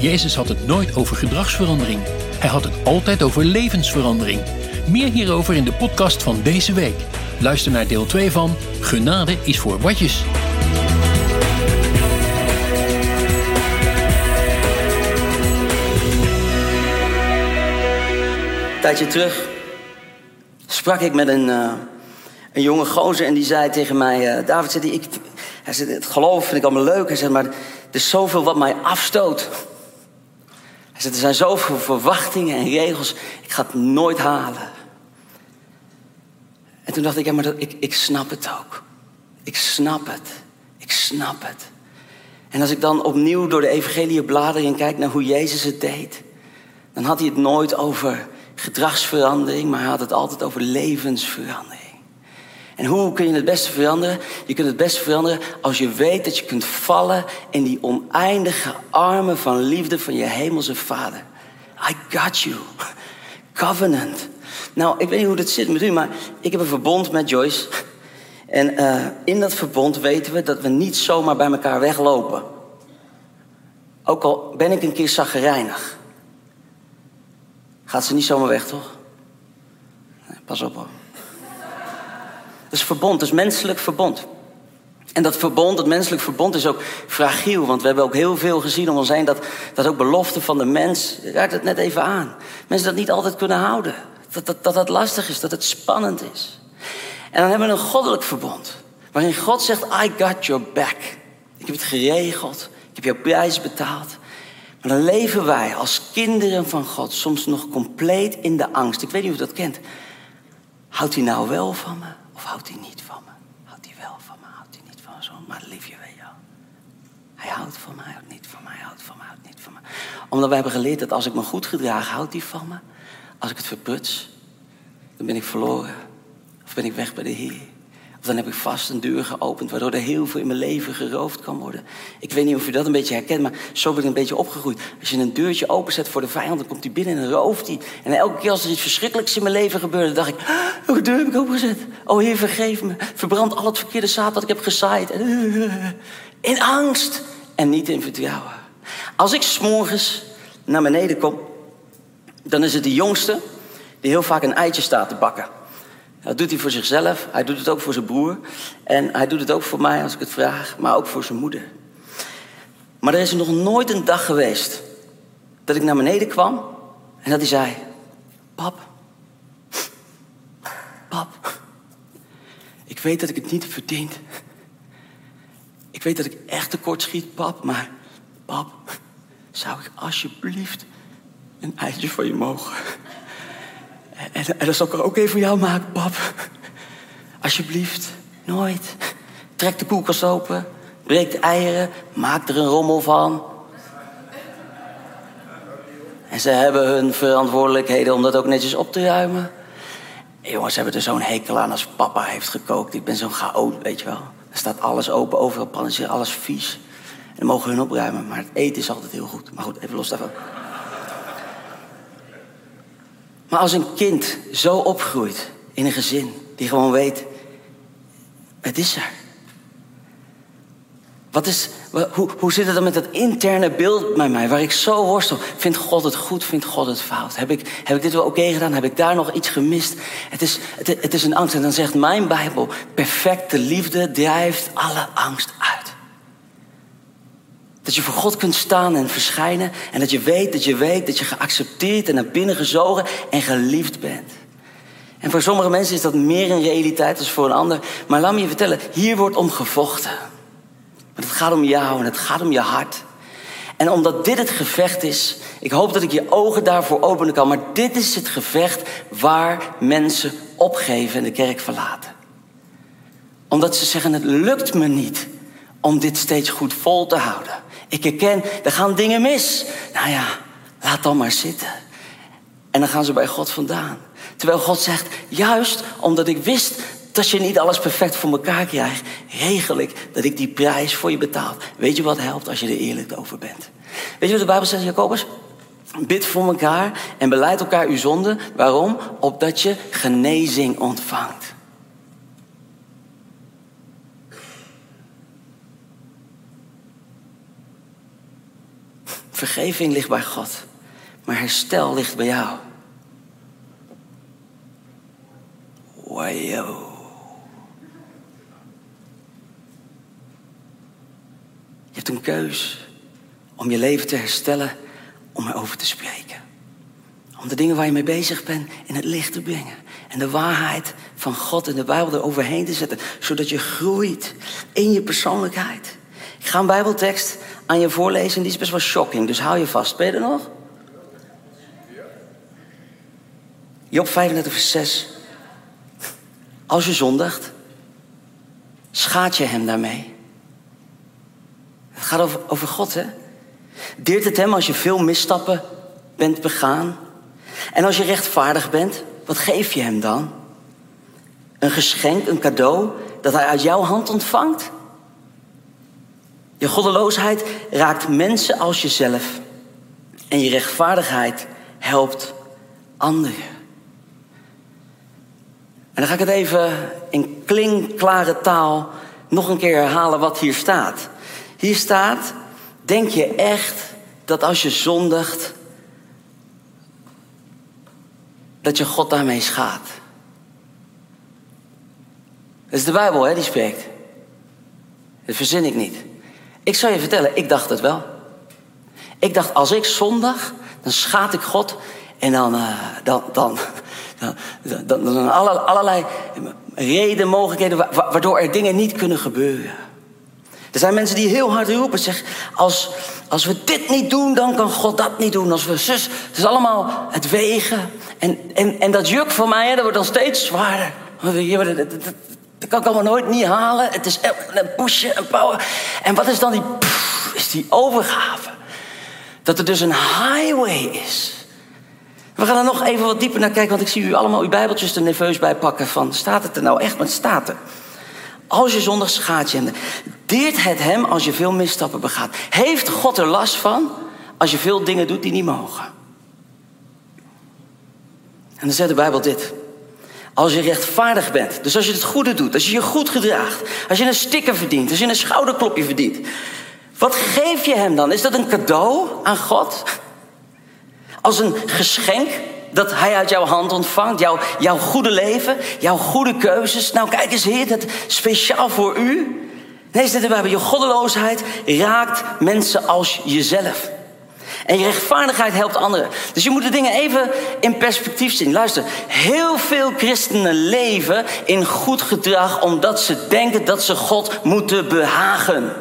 Jezus had het nooit over gedragsverandering. Hij had het altijd over levensverandering. Meer hierover in de podcast van deze week. Luister naar deel 2 van Genade is voor watjes. Tijdje terug sprak ik met een, uh, een jonge gozer en die zei tegen mij... Uh, David, zei die, ik, hij zei, het geloof vind ik allemaal leuk. Hij zei, maar er is zoveel wat mij afstoot. Er zijn zoveel verwachtingen en regels. Ik ga het nooit halen. En toen dacht ik, ja, maar dat, ik, ik snap het ook. Ik snap het. Ik snap het. En als ik dan opnieuw door de evangelie bladering kijk naar hoe Jezus het deed... dan had hij het nooit over gedragsverandering, maar hij had het altijd over levensverandering. En hoe kun je het beste veranderen? Je kunt het beste veranderen als je weet dat je kunt vallen in die oneindige armen van liefde van je hemelse vader. I got you. Covenant. Nou, ik weet niet hoe dat zit met u, maar ik heb een verbond met Joyce. En uh, in dat verbond weten we dat we niet zomaar bij elkaar weglopen. Ook al ben ik een keer zaggerijnig. Gaat ze niet zomaar weg, toch? Pas op hoor. Dat is verbond, dat is menselijk verbond. En dat verbond, dat menselijk verbond, is ook fragiel. Want we hebben ook heel veel gezien om ons heen dat, dat ook beloften van de mens. Raakt het net even aan. Mensen dat niet altijd kunnen houden. Dat dat, dat dat lastig is, dat het spannend is. En dan hebben we een goddelijk verbond. Waarin God zegt, I got your back. Ik heb het geregeld. Ik heb jouw prijs betaald. Maar dan leven wij als kinderen van God soms nog compleet in de angst. Ik weet niet of je dat kent. Houdt hij nou wel van me of houdt hij niet van me? Houdt hij wel van me, houdt hij niet van me? Maar liefje weet je wel. Hij houdt van mij, houdt niet van mij, houdt van mij, houdt niet van me. Omdat we hebben geleerd dat als ik me goed gedraag, houdt hij van me. Als ik het verpruts, dan ben ik verloren. Of ben ik weg bij de Heer. Dan heb ik vast een deur geopend, waardoor er heel veel in mijn leven geroofd kan worden. Ik weet niet of u dat een beetje herkent, maar zo ben ik een beetje opgegroeid. Als je een deurtje openzet voor de vijand, dan komt hij binnen en rooft hij. En elke keer als er iets verschrikkelijks in mijn leven gebeurde, dacht ik, welke deur heb ik opengezet? Oh Heer, vergeef me. Verbrand al het verkeerde zaad dat ik heb gezaaid. In angst en niet in vertrouwen. Als ik s'morgens naar beneden kom, dan is het de jongste die heel vaak een eitje staat te bakken. Dat doet hij voor zichzelf, hij doet het ook voor zijn broer. En hij doet het ook voor mij als ik het vraag, maar ook voor zijn moeder. Maar er is nog nooit een dag geweest dat ik naar beneden kwam en dat hij zei: Pap, pap, ik weet dat ik het niet heb verdiend. Ik weet dat ik echt tekort schiet, pap, maar pap, zou ik alsjeblieft een eitje van je mogen? En, dat zal ik er ook even voor jou maken, pap. Alsjeblieft, nooit. Trek de koelkast open, breek de eieren, maak er een rommel van. En ze hebben hun verantwoordelijkheden om dat ook netjes op te ruimen. En jongens, hebben er zo'n hekel aan als papa heeft gekookt. Ik ben zo'n chaot, weet je wel. Er staat alles open, overal pannen, alles vies. En dan mogen hun opruimen, maar het eten is altijd heel goed. Maar goed, even los daarvan. Maar als een kind zo opgroeit in een gezin die gewoon weet, het is er. Wat is, hoe, hoe zit het dan met dat interne beeld bij mij, waar ik zo worstel? Vindt God het goed? Vindt God het fout? Heb ik, heb ik dit wel oké gedaan? Heb ik daar nog iets gemist? Het is, het, het is een angst. En dan zegt mijn Bijbel, perfecte liefde drijft alle angst. Dat je voor God kunt staan en verschijnen. En dat je weet, dat je weet, dat je geaccepteerd en naar binnen gezogen en geliefd bent. En voor sommige mensen is dat meer een realiteit dan voor een ander. Maar laat me je vertellen, hier wordt om gevochten. Want het gaat om jou en het gaat om je hart. En omdat dit het gevecht is, ik hoop dat ik je ogen daarvoor openen kan. Maar dit is het gevecht waar mensen opgeven en de kerk verlaten. Omdat ze zeggen, het lukt me niet om dit steeds goed vol te houden. Ik herken, er gaan dingen mis. Nou ja, laat dan maar zitten. En dan gaan ze bij God vandaan. Terwijl God zegt, juist omdat ik wist dat je niet alles perfect voor elkaar krijgt, regel ik dat ik die prijs voor je betaal. Weet je wat helpt als je er eerlijk over bent? Weet je wat de Bijbel zegt, Jacobus? Bid voor elkaar en beleid elkaar uw zonde. Waarom? Opdat je genezing ontvangt. Vergeving ligt bij God, maar herstel ligt bij jou. Wow. Je hebt een keus om je leven te herstellen, om erover te spreken. Om de dingen waar je mee bezig bent in het licht te brengen. En de waarheid van God en de Bijbel eroverheen te zetten. Zodat je groeit in je persoonlijkheid. Ik ga een Bijbeltekst aan je voorlezen en die is best wel shocking. Dus hou je vast. Ben je er nog? Job 35 vers 6. Als je zondigt, schaadt je hem daarmee. Het gaat over, over God, hè? Deert het hem als je veel misstappen bent begaan? En als je rechtvaardig bent, wat geef je hem dan? Een geschenk, een cadeau dat hij uit jouw hand ontvangt? Je goddeloosheid raakt mensen als jezelf. En je rechtvaardigheid helpt anderen. En dan ga ik het even in klinkklare taal nog een keer herhalen wat hier staat. Hier staat, denk je echt dat als je zondigt, dat je God daarmee schaadt? Dat is de Bijbel, hè, die spreekt. Dat verzin ik niet. Ik zal je vertellen, ik dacht het wel. Ik dacht, als ik zondag, dan schaad ik God en dan, uh, dan, dan, dan, dan, dan allerlei reden, mogelijkheden waardoor er dingen niet kunnen gebeuren. Er zijn mensen die heel hard roepen, zeg, als, als we dit niet doen, dan kan God dat niet doen. Als we zus, het is allemaal het wegen. En, en, en dat juk voor mij, hè, dat wordt dan steeds zwaarder. Dat kan ik allemaal nooit niet halen. Het is een pushen, een power. En wat is dan die, is die overgave? Dat er dus een highway is. We gaan er nog even wat dieper naar kijken, want ik zie u allemaal uw bijbeltjes er nerveus bij pakken van, staat het er nou echt? Wat staat er? Als je zondag schaadt. Deert het hem als je veel misstappen begaat? Heeft God er last van als je veel dingen doet die niet mogen? En dan zegt de Bijbel dit. Als je rechtvaardig bent, dus als je het goede doet, als je je goed gedraagt, als je een sticker verdient, als je een schouderklopje verdient, wat geef je hem dan? Is dat een cadeau aan God? Als een geschenk dat hij uit jouw hand ontvangt, jouw, jouw goede leven, jouw goede keuzes. Nou, kijk eens, Heer, dat speciaal voor u. Nee, zitten we hebben je goddeloosheid raakt mensen als jezelf. En je rechtvaardigheid helpt anderen. Dus je moet de dingen even in perspectief zien. Luister, heel veel christenen leven in goed gedrag omdat ze denken dat ze God moeten behagen.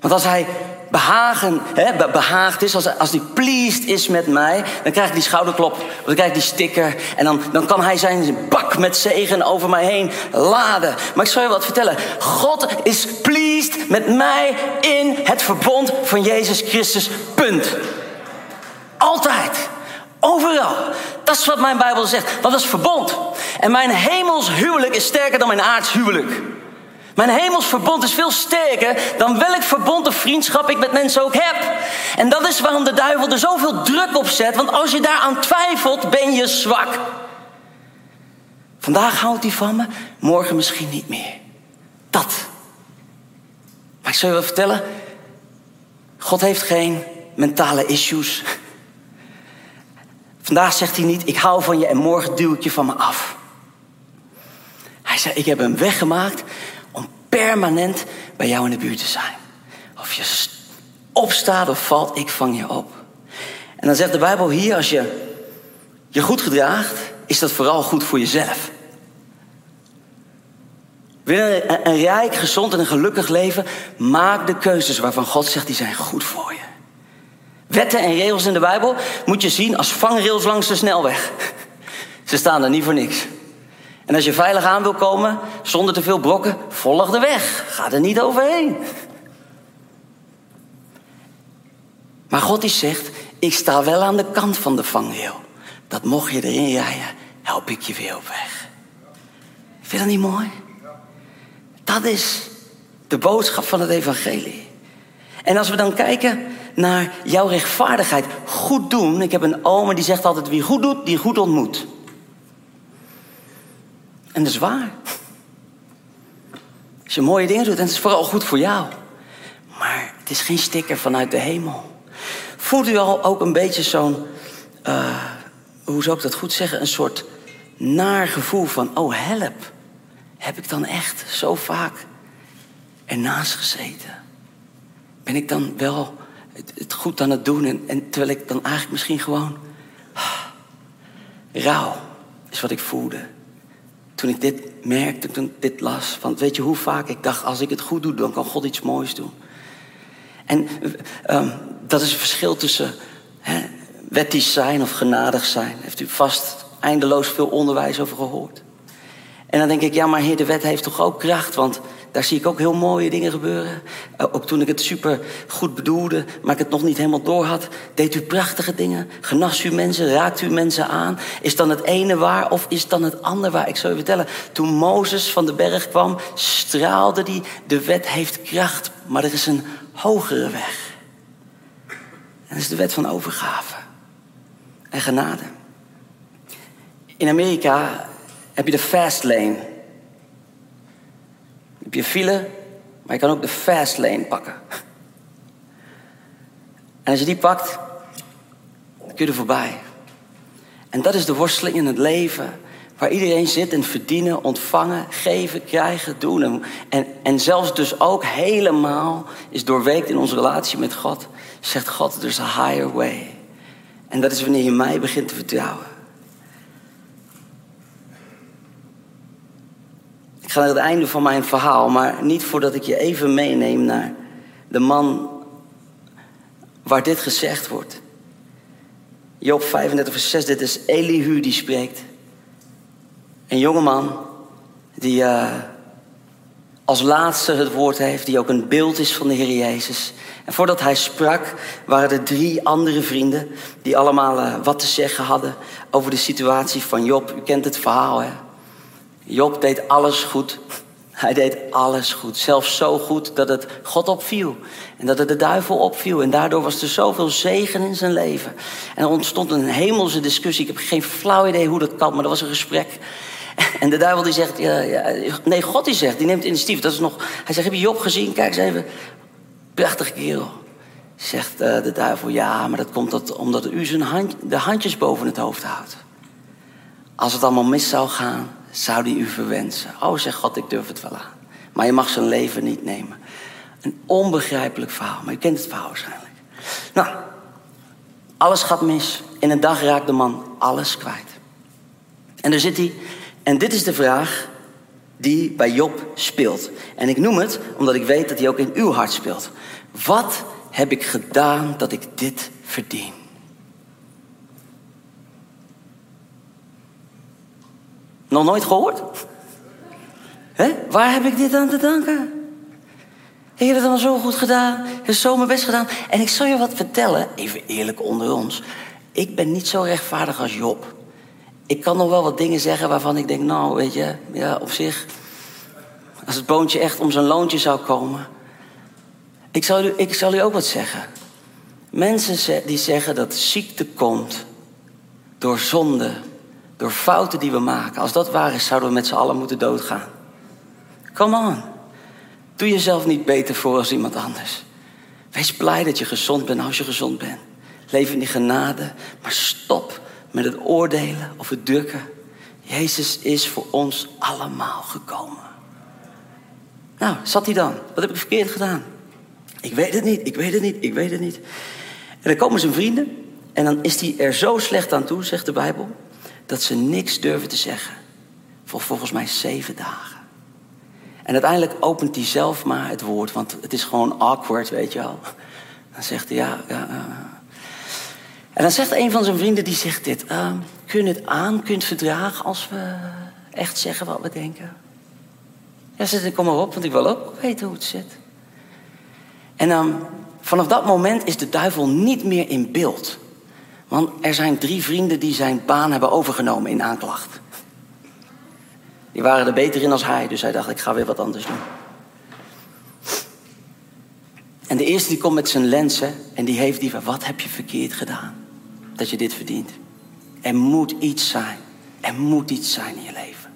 Want als hij behagen, hè, behaagd is, als, als hij pleased is met mij, dan krijg ik die schouderklop, dan krijg ik die sticker. En dan, dan kan hij zijn bak met zegen over mij heen laden. Maar ik zal je wat vertellen. God is pleased met mij in het verbond van Jezus Christus. Punt. Altijd. Overal. Dat is wat mijn Bijbel zegt. Dat is verbond. En mijn hemels huwelijk is sterker dan mijn aards huwelijk. Mijn hemels verbond is veel sterker dan welk verbond of vriendschap ik met mensen ook heb. En dat is waarom de duivel er zoveel druk op zet. Want als je daaraan twijfelt, ben je zwak. Vandaag houdt hij van me, morgen misschien niet meer. Dat. Maar ik zal je wel vertellen, God heeft geen mentale issues. Vandaag zegt hij niet, ik hou van je en morgen duw ik je van me af. Hij zei, ik heb een weg gemaakt permanent bij jou in de buurt te zijn. Of je opstaat of valt, ik vang je op. En dan zegt de Bijbel hier, als je je goed gedraagt, is dat vooral goed voor jezelf. Wil je een, een rijk, gezond en een gelukkig leven? Maak de keuzes waarvan God zegt, die zijn goed voor je. Wetten en regels in de Bijbel moet je zien als vangrails langs de snelweg. Ze staan er niet voor niks. En als je veilig aan wil komen, zonder te veel brokken, volg de weg. Ga er niet overheen. Maar God die zegt, ik sta wel aan de kant van de vangrail. dat mocht je erin rijden, help ik je weer op weg. Vind je dat niet mooi? Dat is de boodschap van het evangelie. En als we dan kijken naar jouw rechtvaardigheid, goed doen. Ik heb een oma die zegt altijd: wie goed doet, die goed ontmoet. En dat is waar. Als je mooie dingen doet, en het is vooral goed voor jou. Maar het is geen sticker vanuit de hemel. Voelt u al ook een beetje zo'n, uh, hoe zou ik dat goed zeggen, een soort naar gevoel van, oh help. Heb ik dan echt zo vaak ernaast gezeten? Ben ik dan wel het, goed aan het doen en, terwijl ik dan eigenlijk misschien gewoon ah, rouw is wat ik voelde. Toen ik dit merkte, toen ik dit las. Want weet je hoe vaak ik dacht, als ik het goed doe, dan kan God iets moois doen. En um, dat is het verschil tussen hè, wettisch zijn of genadig zijn. Heeft u vast eindeloos veel onderwijs over gehoord. En dan denk ik, ja, maar heer, de wet heeft toch ook kracht? Want daar zie ik ook heel mooie dingen gebeuren. Eh, ook toen ik het super goed bedoelde, maar ik het nog niet helemaal door had, deed u prachtige dingen. Genas u mensen, raakt u mensen aan. Is dan het ene waar of is dan het ander waar? Ik zal u vertellen, toen Mozes van de berg kwam, straalde die, de wet heeft kracht, maar er is een hogere weg. En dat is de wet van overgave en genade. In Amerika heb je de fast lane. Heb je file, maar je kan ook de fast lane pakken. En als je die pakt, dan kun je er voorbij. En dat is de worsteling in het leven. Waar iedereen zit en verdienen, ontvangen, geven, krijgen, doen. En, en zelfs dus ook helemaal is doorweekt in onze relatie met God. Zegt God, er is a higher way. En dat is wanneer je mij begint te vertrouwen. Ik ga naar het einde van mijn verhaal, maar niet voordat ik je even meeneem naar de man waar dit gezegd wordt. Job 35, vers 6, dit is Elihu die spreekt. Een jongeman die uh, als laatste het woord heeft, die ook een beeld is van de Heer Jezus. En voordat hij sprak, waren er drie andere vrienden die allemaal uh, wat te zeggen hadden over de situatie van Job. U kent het verhaal, hè? Job deed alles goed. Hij deed alles goed. Zelfs zo goed dat het God opviel. En dat het de duivel opviel. En daardoor was er zoveel zegen in zijn leven. En er ontstond een hemelse discussie. Ik heb geen flauw idee hoe dat kan, maar er was een gesprek. En de duivel die zegt, ja, ja, nee, God die zegt, die neemt initiatief. Dat is nog, hij zegt, heb je Job gezien? Kijk eens even. Prachtige kerel. Zegt uh, de duivel, ja, maar dat komt dat, omdat u zijn hand, de handjes boven het hoofd houdt. Als het allemaal mis zou gaan, zou die u verwensen. Oh, zegt God, ik durf het wel aan. Maar je mag zijn leven niet nemen. Een onbegrijpelijk verhaal, maar je kent het verhaal waarschijnlijk. Nou, alles gaat mis. In een dag raakt de man alles kwijt. En daar zit hij. En dit is de vraag die bij Job speelt. En ik noem het omdat ik weet dat hij ook in uw hart speelt. Wat heb ik gedaan dat ik dit verdien? Nog nooit gehoord? Hè? Waar heb ik dit aan te danken? Ik heb het allemaal zo goed gedaan. Ik zo mijn best gedaan. En ik zal je wat vertellen, even eerlijk onder ons. Ik ben niet zo rechtvaardig als Job. Ik kan nog wel wat dingen zeggen waarvan ik denk, nou, weet je, ja, op zich. Als het boontje echt om zijn loontje zou komen. Ik zal u, ik zal u ook wat zeggen. Mensen die zeggen dat ziekte komt door zonde, door fouten die we maken. Als dat waar is, zouden we met z'n allen moeten doodgaan. Come on. Doe jezelf niet beter voor als iemand anders. Wees blij dat je gezond bent als je gezond bent. Leef in die genade, maar stop met het oordelen of het drukken. Jezus is voor ons allemaal gekomen. Nou, zat hij dan? Wat heb ik verkeerd gedaan? Ik weet het niet, ik weet het niet, ik weet het niet. En dan komen zijn vrienden en dan is hij er zo slecht aan toe, zegt de Bijbel, dat ze niks durven te zeggen. Voor volgens mij zeven dagen. En uiteindelijk opent hij zelf maar het woord, want het is gewoon awkward, weet je wel. Dan zegt hij, ja, ja. En dan zegt een van zijn vrienden, die zegt dit. Uh, kun het aan, kun je het verdragen als we echt zeggen wat we denken? Ja, zegt kom maar op, want ik wil ook weten hoe het zit. En dan, vanaf dat moment is de duivel niet meer in beeld. Want er zijn drie vrienden die zijn baan hebben overgenomen in aanklacht. Die waren er beter in als hij, dus hij dacht, ik ga weer wat anders doen. En de eerste die komt met zijn lenzen en die heeft die van, wat heb je verkeerd gedaan? Dat je dit verdient. Er moet iets zijn. Er moet iets zijn in je leven.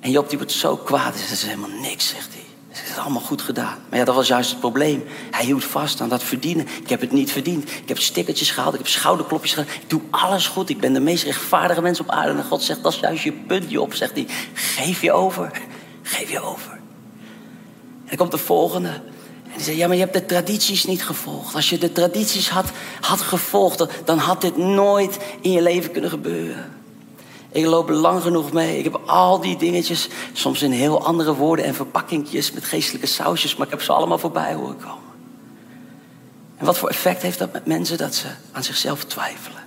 En Job die wordt zo kwaad, dat is helemaal niks, zegt hij. Het is allemaal goed gedaan. Maar ja, dat was juist het probleem. Hij hield vast aan dat verdienen. Ik heb het niet verdiend. Ik heb stickertjes gehaald. Ik heb schouderklopjes gedaan. Ik doe alles goed. Ik ben de meest rechtvaardige mens op aarde. En God zegt, dat is juist je punt, Job. Zegt hij, geef je over. Geef je over. En dan komt de volgende. En die zei, ja, maar je hebt de tradities niet gevolgd. Als je de tradities had, had gevolgd, dan had dit nooit in je leven kunnen gebeuren. Ik loop lang genoeg mee. Ik heb al die dingetjes, soms in heel andere woorden en verpakkingjes met geestelijke sausjes, maar ik heb ze allemaal voorbij horen komen. En wat voor effect heeft dat met mensen dat ze aan zichzelf twijfelen?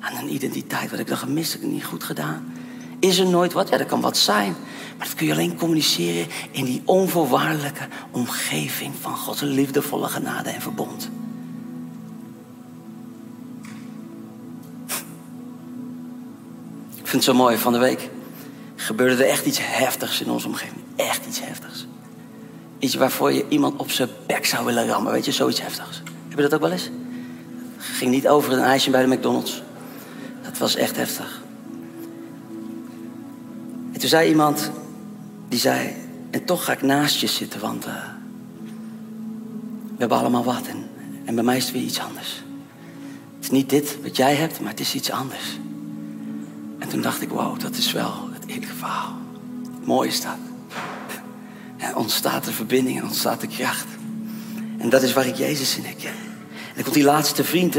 Aan hun identiteit. Wat ik dan gemist? Heb ik niet goed gedaan? Is er nooit wat? Ja, dat kan wat zijn. Maar dat kun je alleen communiceren in die onvoorwaardelijke omgeving van Gods liefdevolle genade en verbond. Vind het zo mooi, van de week gebeurde er echt iets heftigs in onze omgeving. Echt iets heftigs. Iets waarvoor je iemand op zijn bek zou willen rammen, weet je, zoiets heftigs. Heb je dat ook wel eens? Ging niet over een ijsje bij de McDonald's. Dat was echt heftig. En toen zei iemand, die zei, en toch ga ik naast je zitten, want uh, we hebben allemaal wat. En, en bij mij is het weer iets anders. Het is niet dit wat jij hebt, maar het is iets anders. En toen dacht ik, wow, dat is wel het eerlijke verhaal. Mooi is dat. Ontstaat de verbinding en ontstaat de kracht. En dat is waar ik Jezus in herken. En dan komt die laatste vriend,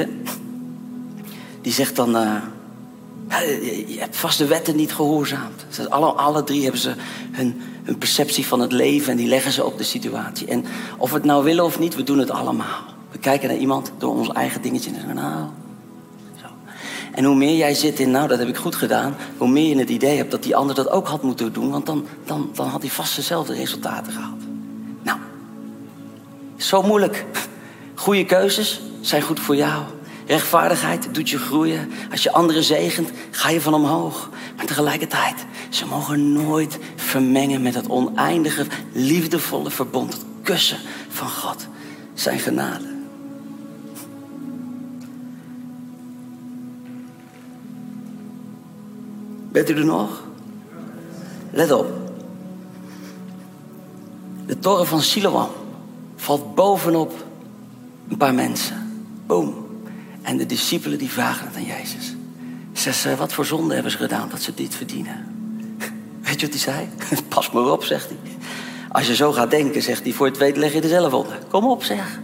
die zegt dan... Uh, je hebt vast de wetten niet gehoorzaamd. Alle, alle drie hebben ze hun, hun perceptie van het leven en die leggen ze op de situatie. En of we het nou willen of niet, we doen het allemaal. We kijken naar iemand door ons eigen dingetje en zeggen, nou, en hoe meer jij zit in, nou dat heb ik goed gedaan, hoe meer je het idee hebt dat die ander dat ook had moeten doen, want dan, dan, dan had hij vast dezelfde resultaten gehad. Nou, zo moeilijk. Goede keuzes zijn goed voor jou. Rechtvaardigheid doet je groeien. Als je anderen zegent, ga je van omhoog. Maar tegelijkertijd, ze mogen nooit vermengen met het oneindige, liefdevolle verbond, het kussen van God, zijn genade. Bent u er nog? Let op. De toren van Siloam valt bovenop een paar mensen. Boom. En de discipelen die vragen het aan Jezus. Zegt wat voor zonde hebben ze gedaan dat ze dit verdienen? Weet je wat hij zei? Pas maar op, zegt hij. Als je zo gaat denken, zegt hij, voor het weet leg je er zelf onder. Kom op, zeg.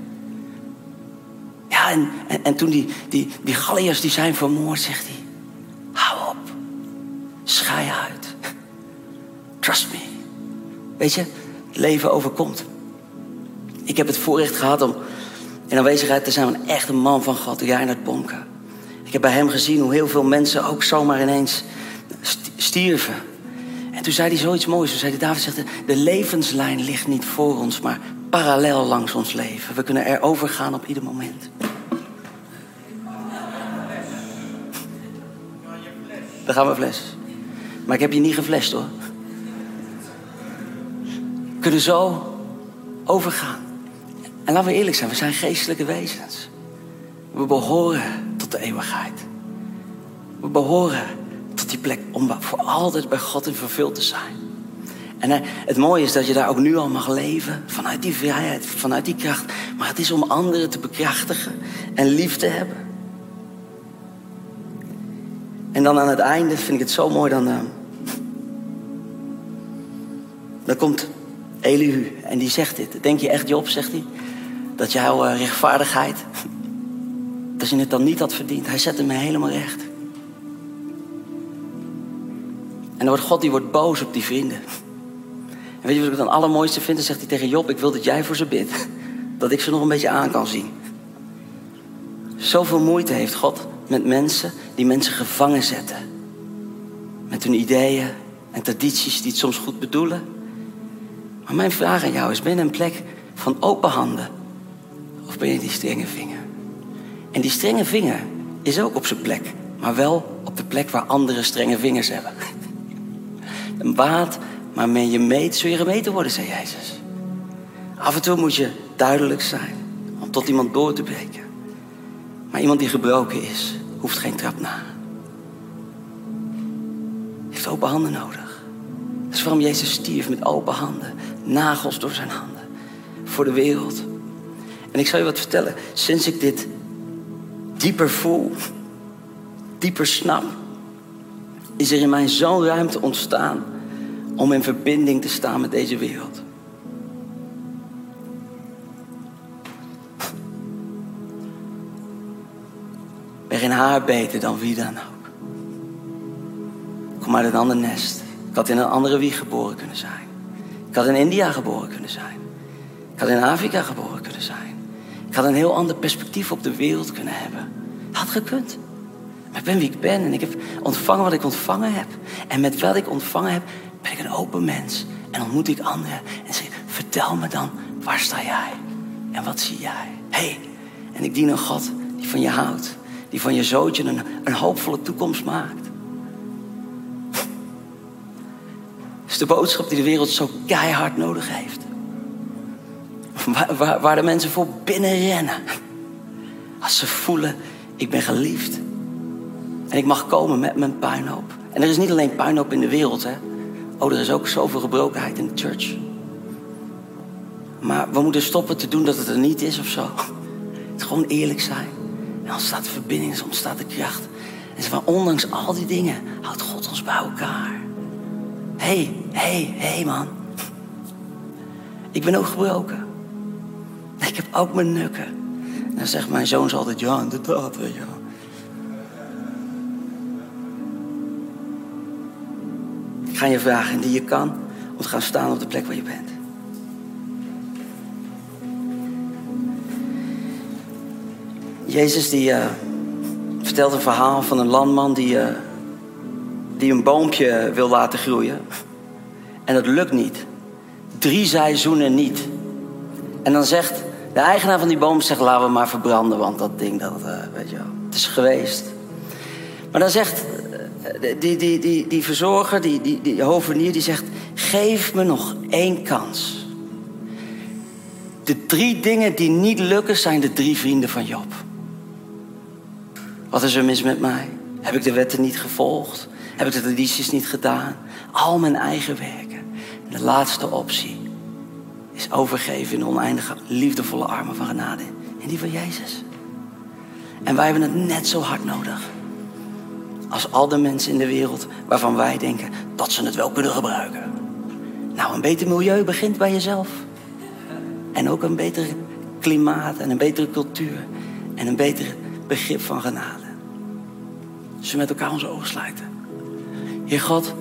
Ja, en, en, en toen die, die, die Galliërs die zijn vermoord, zegt hij. Schij uit. Trust me. Weet je, het leven overkomt. Ik heb het voorrecht gehad om in aanwezigheid te zijn van een echte man van God, in het Bonken. Ik heb bij hem gezien hoe heel veel mensen ook zomaar ineens stierven. En toen zei hij zoiets moois. Toen zei hij, David zegt, de levenslijn ligt niet voor ons, maar parallel langs ons leven. We kunnen er overgaan op ieder moment. Daar gaan we fles. Maar ik heb je niet geflasht hoor. We kunnen zo overgaan. En laten we eerlijk zijn, we zijn geestelijke wezens. We behoren tot de eeuwigheid. We behoren tot die plek om voor altijd bij God in vervuld te zijn. En het mooie is dat je daar ook nu al mag leven. Vanuit die vrijheid, vanuit die kracht. Maar het is om anderen te bekrachtigen en lief te hebben. En dan aan het einde vind ik het zo mooi. Dan, uh, dan komt Elihu en die zegt dit. Denk je echt, Job, zegt hij, dat jouw uh, rechtvaardigheid, dat je het dan niet had verdiend. Hij zette me helemaal recht. En dan wordt God, die wordt boos op die vrienden. En weet je wat ik dan het allermooiste vind? Dan zegt hij tegen Job, ik wil dat jij voor ze bidt. Dat ik ze nog een beetje aan kan zien. Zoveel moeite heeft God met mensen die mensen gevangen zetten. Met hun ideeën en tradities die het soms goed bedoelen. Maar mijn vraag aan jou is, ben je een plek van open handen? Of ben je die strenge vinger? En die strenge vinger is ook op zijn plek. Maar wel op de plek waar anderen strenge vingers hebben. Een baat waarmee je meet, zul je gemeten worden, zei Jezus. Af en toe moet je duidelijk zijn om tot iemand door te breken. Maar iemand die gebroken is, hoeft geen trap na. Heeft open handen nodig. Dat is waarom Jezus stierf met open handen. Nagels door zijn handen. Voor de wereld. En ik zal je wat vertellen. Sinds ik dit dieper voel, dieper snap, is er in mij zo'n ruimte ontstaan om in verbinding te staan met deze wereld. geen haar beter dan wie dan ook. Ik kom uit een ander nest. Ik had in een andere wieg geboren kunnen zijn. Had in India geboren kunnen zijn. Ik had in Afrika geboren kunnen zijn. Ik had een heel ander perspectief op de wereld kunnen hebben. Had gekund. Maar ik ben wie ik ben en ik heb ontvangen wat ik ontvangen heb. En met wat ik ontvangen heb, ben ik een open mens. En ontmoet ik anderen en zeg: Vertel me dan, waar sta jij? En wat zie jij? hey, en ik dien een God die van je houdt. Die van je zootje een, een hoopvolle toekomst maakt. Is de boodschap die de wereld zo keihard nodig heeft. Waar, waar, de mensen voor binnen rennen. Als ze voelen, ik ben geliefd. En ik mag komen met mijn puinhoop. En er is niet alleen puinhoop in de wereld, hè. Oh, er is ook zoveel gebrokenheid in de church. Maar we moeten stoppen te doen dat het er niet is of zo. Het gewoon eerlijk zijn. En ontstaat de verbinding, ontstaat de kracht. En ondanks al die dingen houdt God ons bij elkaar. Hey, hey, hey man. Ik ben ook gebroken. Ik heb ook mijn nukken. En dan zegt mijn zoon altijd, ja, inderdaad, weet je wel. Ik ga je vragen die je kan om te gaan staan op de plek waar je bent. Jezus die uh, vertelt een verhaal van een landman die, uh, die een boompje wil laten groeien. En dat lukt niet. Drie seizoenen niet. En dan zegt de eigenaar van die boom, zegt, laten we maar verbranden, want dat ding, dat, uh, weet je wel, het is geweest. Maar dan zegt die, die, die, die verzorger, die, die, die hovenier, die zegt, geef me nog één kans. De drie dingen die niet lukken zijn de drie vrienden van Job. Wat is er mis met mij? Heb ik de wetten niet gevolgd? Heb ik de tradities niet gedaan? Al mijn eigen werken. En de laatste optie is overgeven in de oneindige liefdevolle armen van genade. En die van Jezus. En wij hebben het net zo hard nodig. Als al de mensen in de wereld waarvan wij denken dat ze het wel kunnen gebruiken. Nou, een beter milieu begint bij jezelf. En ook een beter klimaat en een betere cultuur. En een beter begrip van genade. Dus we met elkaar onze ogen sluiten. Heer God,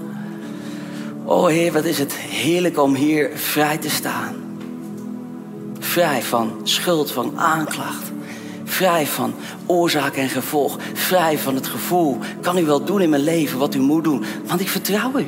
oh Heer, wat is het heerlijk om hier vrij te staan. Vrij van schuld, van aanklacht. Vrij van oorzaak en gevolg. Vrij van het gevoel, kan u wel doen in mijn leven wat u moet doen. Want ik vertrouw u.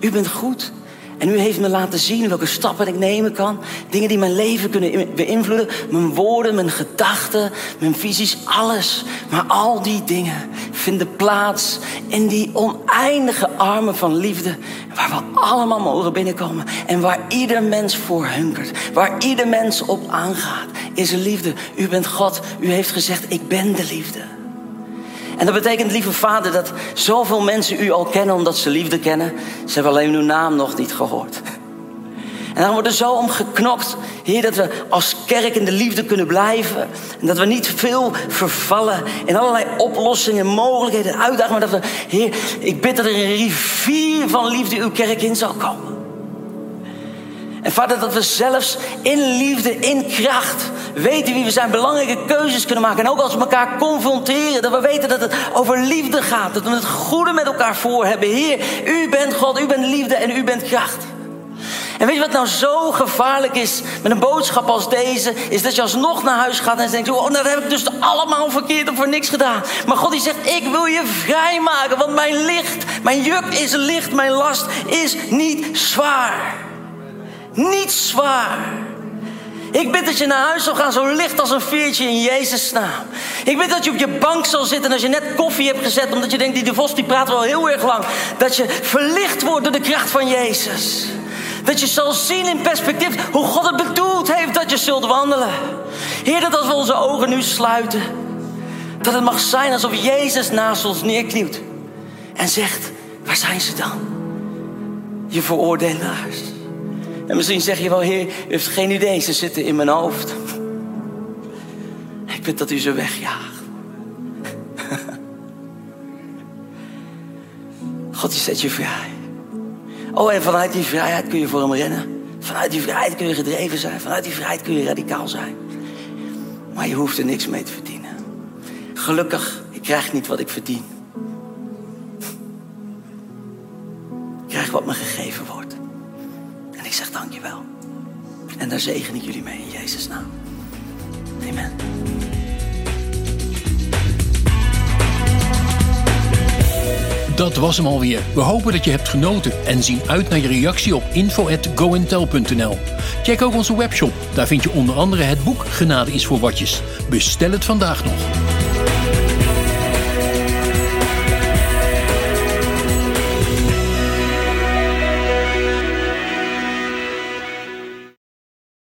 U bent goed. En u heeft me laten zien welke stappen ik nemen kan. Dingen die mijn leven kunnen beïnvloeden. Mijn woorden, mijn gedachten, mijn visies, alles. Maar al die dingen vinden plaats in die oneindige armen van liefde. Waar we allemaal mogen binnenkomen. En waar ieder mens voor hunkert. Waar ieder mens op aangaat. Is een liefde. U bent God. U heeft gezegd, ik ben de liefde. En dat betekent, lieve vader, dat zoveel mensen u al kennen omdat ze liefde kennen. Ze hebben alleen uw naam nog niet gehoord. En dan wordt er zo om geknokt, Heer, dat we als kerk in de liefde kunnen blijven. En dat we niet veel vervallen in allerlei oplossingen, mogelijkheden, uitdagingen. Maar dat we, Heer, ik bid dat er een rivier van liefde uw kerk in zal komen. En vader, dat we zelfs in liefde, in kracht weten wie we zijn, belangrijke keuzes kunnen maken. En ook als we elkaar confronteren, dat we weten dat het over liefde gaat. Dat we het goede met elkaar voor hebben. Heer, u bent God, u bent liefde en u bent kracht. En weet je wat nou zo gevaarlijk is met een boodschap als deze? Is dat je alsnog naar huis gaat en denkt: Oh, nou, dat heb ik dus allemaal verkeerd of voor niks gedaan. Maar God die zegt: Ik wil je vrijmaken, want mijn licht, mijn juk is licht, mijn last is niet zwaar. Niet zwaar. Ik bid dat je naar huis zal gaan zo licht als een veertje in Jezus' naam. Ik bid dat je op je bank zal zitten en als je net koffie hebt gezet... omdat je denkt, die de Vos die praat wel heel erg lang... dat je verlicht wordt door de kracht van Jezus. Dat je zal zien in perspectief hoe God het bedoeld heeft dat je zult wandelen. Heer, dat als we onze ogen nu sluiten... dat het mag zijn alsof Jezus naast ons neerknielt... en zegt, waar zijn ze dan? Je veroordelaars. En misschien zeg je wel, Heer, u heeft geen idee, ze zitten in mijn hoofd. Ik bid dat u ze wegjaagt. God, die zet je vrij. Oh, en vanuit die vrijheid kun je voor hem rennen. Vanuit die vrijheid kun je gedreven zijn. Vanuit die vrijheid kun je radicaal zijn. Maar je hoeft er niks mee te verdienen. Gelukkig, ik krijg niet wat ik verdien. Ik krijg wat me gegeven wordt. Dankjewel. En daar zegen ik jullie mee in Jezus' naam. Amen. Dat was hem alweer. We hopen dat je hebt genoten en zien uit naar je reactie op info.goentel.nl. Check ook onze webshop. Daar vind je onder andere het boek Genade is voor watjes. Bestel het vandaag nog.